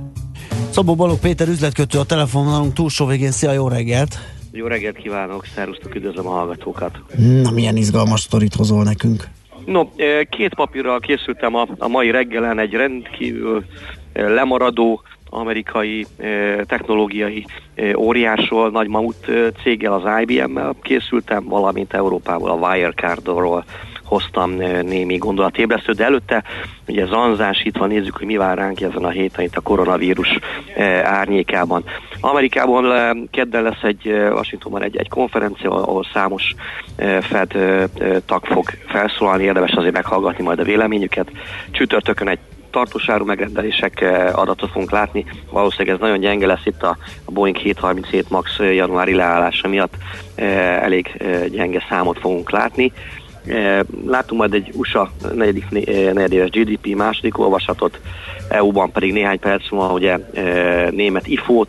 Szabó Balog Péter üzletkötő a telefononunk túlsó végén. Szia, jó reggelt! Jó reggelt kívánok, szervusztok, üdvözlöm a hallgatókat. Na, milyen izgalmas sztorit hozol nekünk. No, eh, két papírral készültem a, a mai reggelen egy rendkívül eh, lemaradó amerikai eh, technológiai óriásról, nagy mamut céggel, az IBM-mel készültem, valamint Európából a Wirecardról, hoztam némi gondolatébresztő, de előtte ugye zanzás itt van, nézzük, hogy mi vár ránk ezen a héten itt a koronavírus árnyékában. Amerikában kedden lesz egy Washingtonban egy, egy konferencia, ahol számos Fed tag fog felszólalni, érdemes azért meghallgatni majd a véleményüket. Csütörtökön egy tartósáru megrendelések eh, adatot fogunk látni. Valószínűleg ez nagyon gyenge lesz itt a, Boeing 737 MAX januári leállása miatt elég gyenge számot fogunk látni. Eh, Látunk majd egy USA negyedik, eh, negyedéves GDP második olvasatot, EU-ban pedig néhány perc múlva ugye eh, német IFO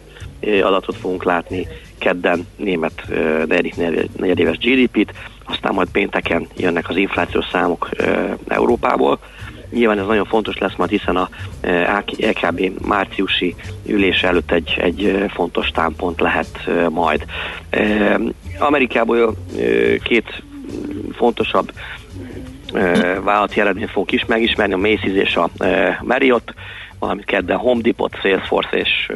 adatot fogunk látni, kedden német negyedik negyedéves GDP-t, aztán majd pénteken jönnek az inflációs számok Európából. Nyilván ez nagyon fontos lesz majd, hiszen a EKB márciusi ülése előtt egy, egy fontos támpont lehet eh, majd. Amerikából két fontosabb vállalati eredményt fogunk is megismerni, a Macy's és a Marriott, valamint kedden Home Depot, Salesforce és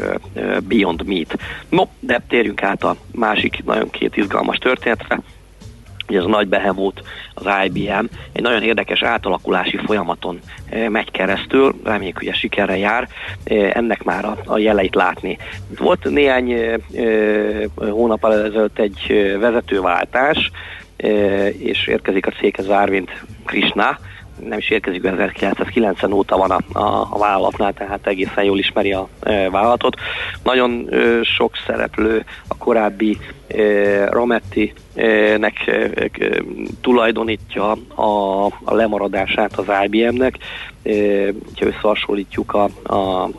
Beyond Meat. No, de térjünk át a másik nagyon két izgalmas történetre. Ugye ez a nagy behemót, az IBM, egy nagyon érdekes átalakulási folyamaton megy keresztül, reméljük, hogy ez sikerre jár, ennek már a, a jeleit látni. Volt néhány hónap ezelőtt egy vezetőváltás, és érkezik a céghez Arvind Krishna, nem is érkezik, 1990 óta van a, a, a vállalatnál, tehát egészen jól ismeri a e, vállalatot. Nagyon e, sok szereplő a korábbi e, Rometti-nek e, e, tulajdonítja a, a lemaradását az IBM-nek. Ha összehasonlítjuk a, a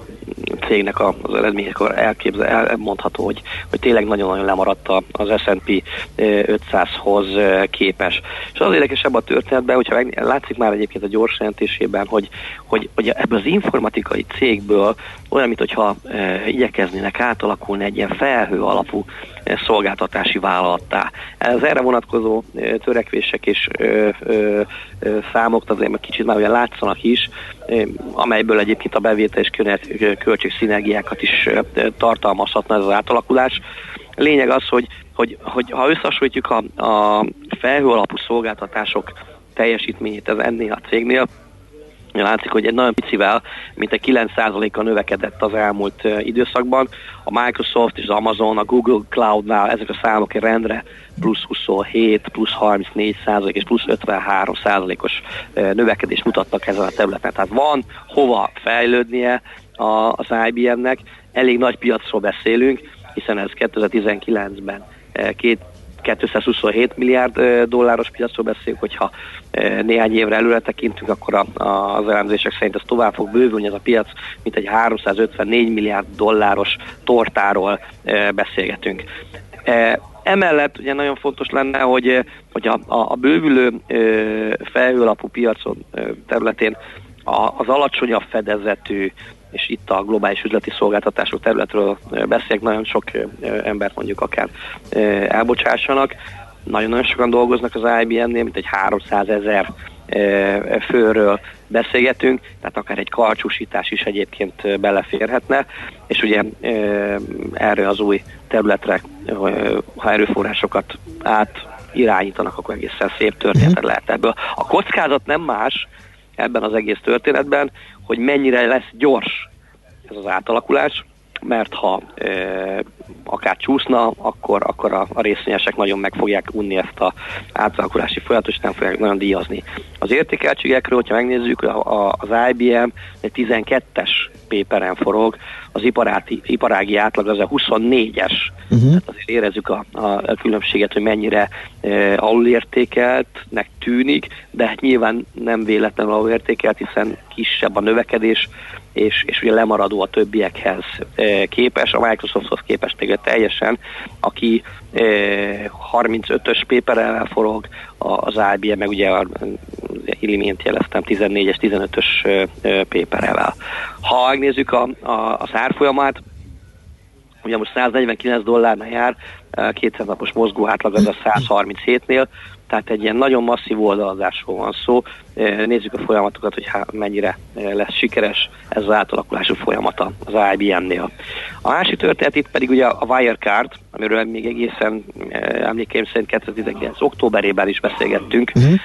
cégnek az eredmények, akkor elképzel, elmondható, hogy, hogy tényleg nagyon-nagyon lemaradt az S&P eh, 500-hoz eh, képes. És az érdekesebb a történetben, hogyha látszik már egyébként a gyors jelentésében, hogy, hogy, hogy ebből az informatikai cégből olyan, mintha e, igyekeznének átalakulni egy ilyen felhő alapú szolgáltatási vállalattá. Ez erre vonatkozó törekvések és számok azért meg kicsit már olyan látszanak is, amelyből egyébként a bevétel és kö- költségszinergiákat is tartalmazhatna ez az átalakulás. Lényeg az, hogy, hogy, hogy ha összehasonlítjuk a, a felhő alapú szolgáltatások teljesítményét ez ennél a cégnél, Látszik, hogy egy nagyon picivel, mint egy 9%-a növekedett az elmúlt időszakban. A Microsoft és az Amazon, a Google Cloud-nál ezek a számok egy rendre plusz 27, plusz 34 százalék és plusz 53 százalékos növekedést mutattak ezen a területen. Tehát van hova fejlődnie az IBM-nek, elég nagy piacról beszélünk, hiszen ez 2019-ben uh, két 227 milliárd dolláros piacról beszélünk, hogyha néhány évre előre tekintünk, akkor a, a, az elemzések szerint ez tovább fog bővülni ez a piac, mint egy 354 milliárd dolláros tortáról beszélgetünk. Emellett ugye nagyon fontos lenne, hogy, hogy a, a, a bővülő ö, felhőalapú piacon területén az alacsonyabb fedezetű és itt a globális üzleti szolgáltatások területről beszélek, nagyon sok embert mondjuk akár elbocsássanak. Nagyon-nagyon sokan dolgoznak az IBM-nél, mint egy 300 ezer főről beszélgetünk, tehát akár egy karcsúsítás is egyébként beleférhetne, és ugye erre az új területre, ha erőforrásokat át irányítanak, akkor egészen szép történetet lehet ebből. A kockázat nem más ebben az egész történetben, hogy mennyire lesz gyors ez az átalakulás, mert ha e, akár csúszna, akkor, akkor a, a részvényesek nagyon meg fogják unni ezt a átalakulási folyamatot, és nem fogják nagyon díjazni. Az értékeltségekről, hogyha megnézzük, a, a, az IBM egy 12-es péperen forog, az iparáti, iparági átlag az a 24-es. Uh-huh. Tehát azért érezzük a, a, különbséget, hogy mennyire e, alulértékeltnek tűnik, de hát nyilván nem véletlenül alulértékelt, hiszen kisebb a növekedés, és, és ugye lemaradó a többiekhez e, képes, a Microsofthoz képest még teljesen, aki e, 35-ös paperrel forog, az IBM meg ugye a imént jeleztem 14-es, 15-ös paperrel. Ha megnézzük a, a, az árfolyamát, ugye most 149 dollárnál jár, 200 napos mozgó átlag az a 137-nél, tehát egy ilyen nagyon masszív oldalazásról van szó. Nézzük a folyamatokat, hogy há, mennyire lesz sikeres ez az átalakulású folyamata az IBM-nél. A másik történet itt pedig ugye a Wirecard, amiről még egészen emlékeim szerint 2019. októberében is beszélgettünk. Uh-huh.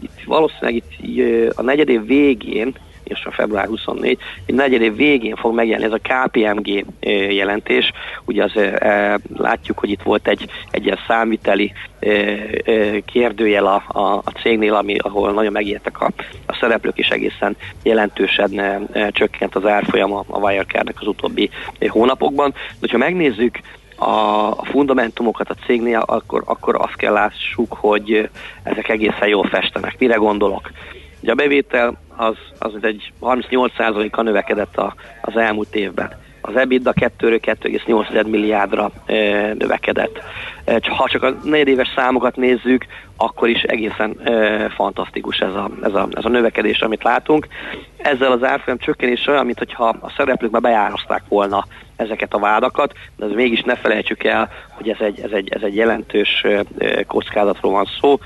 itt valószínűleg itt a negyedév végén és a február 24, egy negyedév végén fog megjelenni ez a KPMG jelentés. Ugye az, e, látjuk, hogy itt volt egy, egy ilyen számviteli kérdőjel a, a, a cégnél, ami, ahol nagyon megijedtek a, a szereplők, és egészen jelentősen csökkent az árfolyam a, Wirecard-nek az utóbbi hónapokban. De hogyha megnézzük a fundamentumokat a cégnél, akkor, akkor azt kell lássuk, hogy ezek egészen jól festenek. Mire gondolok? Ugye a bevétel az, az egy 38%-kal növekedett a, az elmúlt évben. Az EBITDA 2-2,8 milliárdra e, növekedett. E, ha csak a negyedéves számokat nézzük, akkor is egészen e, fantasztikus ez a, ez, a, ez a növekedés, amit látunk. Ezzel az árfolyam csökkenés olyan, mintha a szereplők már bejárazták volna ezeket a vádakat, de ez mégis ne felejtsük el, hogy ez egy, ez egy, ez egy jelentős kockázatról van szó.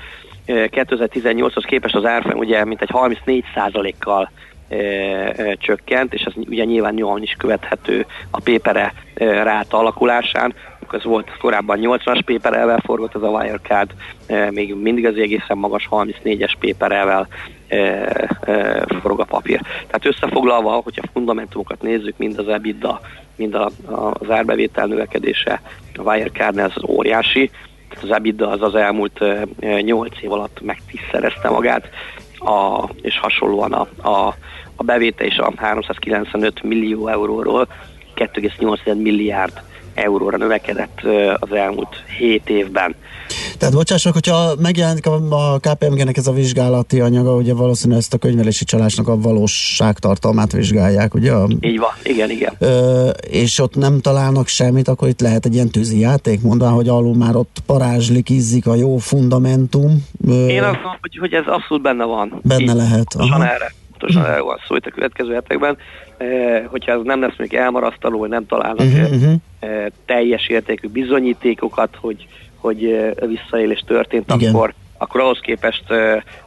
2018-hoz képest az árfolyam ugye mintegy 34%-kal e, e, csökkent, és ez ugye nyilván nyomon is követhető a pépere e, ráta alakulásán. Ez volt korábban 80-as péperelvel forgott ez a Wirecard, e, még mindig az egészen magas 34-es péperelvel e, e, forog a papír. Tehát összefoglalva, hogyha fundamentumokat nézzük, mind az EBITDA, mind a, a, az árbevétel növekedése a Wirecardnál ez az óriási, az EBITDA az az elmúlt 8 év alatt megtiszterezte magát, a, és hasonlóan a, a, a bevétel is a 395 millió euróról 2,8 milliárd euróra növekedett az elmúlt 7 évben. Tehát bocsássak, hogyha megjelenik a, KPMG-nek ez a vizsgálati anyaga, ugye valószínűleg ezt a könyvelési csalásnak a valóságtartalmát vizsgálják, ugye? Így van, igen, igen. Ö, és ott nem találnak semmit, akkor itt lehet egy ilyen tűzi játék, mondván, hogy alul már ott parázslik, izzik a jó fundamentum. Ö, Én azt mondom, hogy, hogy ez abszolút benne van. Benne Így, lehet. Aha. erre pontosan erről van szó itt a következő hetekben, eh, hogyha ez nem lesz még elmarasztaló, hogy nem találnak uh-huh, teljes értékű bizonyítékokat, hogy hogy visszaélés történt, Igen. akkor akkor ahhoz képest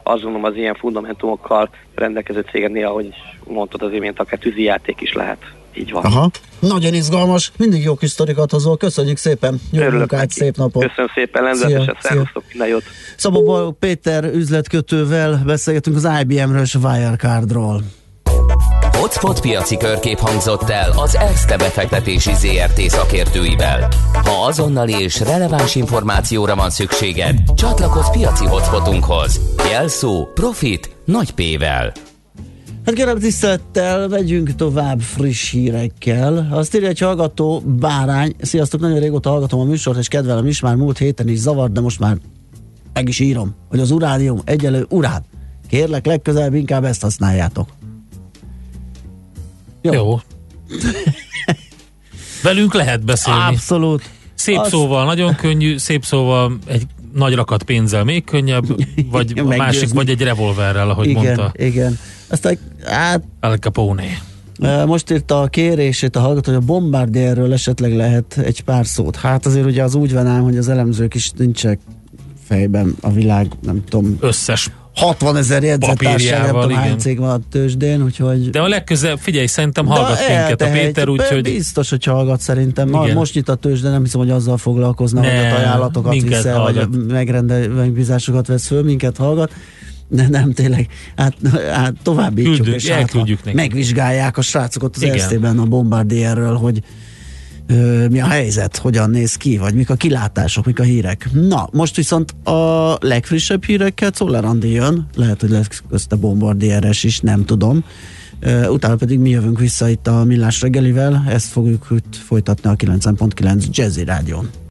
azt gondolom az ilyen fundamentumokkal rendelkező cégeknél, ahogy mondtad az imént, akár játék is lehet. Így van. Aha. Nagyon izgalmas, mindig jó kis sztorikat hozol, köszönjük szépen, jó Örülök munkát, neki. szép napot. Köszönöm szépen, lendületesen, szervusztok, minden jót. Szabó Péter üzletkötővel beszélgetünk az IBM-ről és a Wirecardról. Hotspot piaci körkép hangzott el az ESZTE befektetési ZRT szakértőivel. Ha azonnali és releváns információra van szükséged, csatlakozz piaci hotspotunkhoz. Jelszó Profit nagy P-vel. Hát kérem tisztelettel, megyünk tovább friss hírekkel. Azt írja egy hallgató, Bárány. Sziasztok, nagyon régóta hallgatom a műsort, és kedvelem is, már múlt héten is zavart, de most már meg is írom, hogy az uránium egyelő urán. Kérlek, legközelebb inkább ezt használjátok. Jó. Jó. *laughs* Velünk lehet beszélni. Abszolút. Szép Azt... szóval, nagyon könnyű, szép szóval egy nagy rakat pénzzel még könnyebb, *laughs* vagy a másik, vagy egy revolverrel, ahogy igen, mondta. Igen, aztán hát... Al Capone. Most írta a kérését a hallgató, hogy a bombardérről esetleg lehet egy pár szót. Hát azért ugye az úgy van ám, hogy az elemzők is nincsenek fejben a világ, nem tudom. Összes 60 ezer jegyzettársa, nem tudom hány cég van a tőzsdén, úgyhogy... De a legközelebb, figyelj, szerintem hallgat minket a Péter, úgyhogy... Biztos, hogy hallgat szerintem. Igen. Most nyit a tőzsde, nem hiszem, hogy azzal foglalkozna, ne, hogy a ajánlatokat viszel, vagy megrendelőbízásokat vesz föl, minket hallgat. De nem, tényleg, hát, hát továbbítjuk, Küldünk, és hát, megvizsgálják a srácokat az esztében a bombardierről, hogy mi a helyzet, hogyan néz ki, vagy mik a kilátások, mik a hírek. Na, most viszont a legfrissebb hírekkel Czoller Andi jön, lehet, hogy lesz közte bombardieres is, nem tudom. Utána pedig mi jövünk vissza itt a Millás reggelivel, ezt fogjuk folytatni a 9.9 Jazzy Rádión.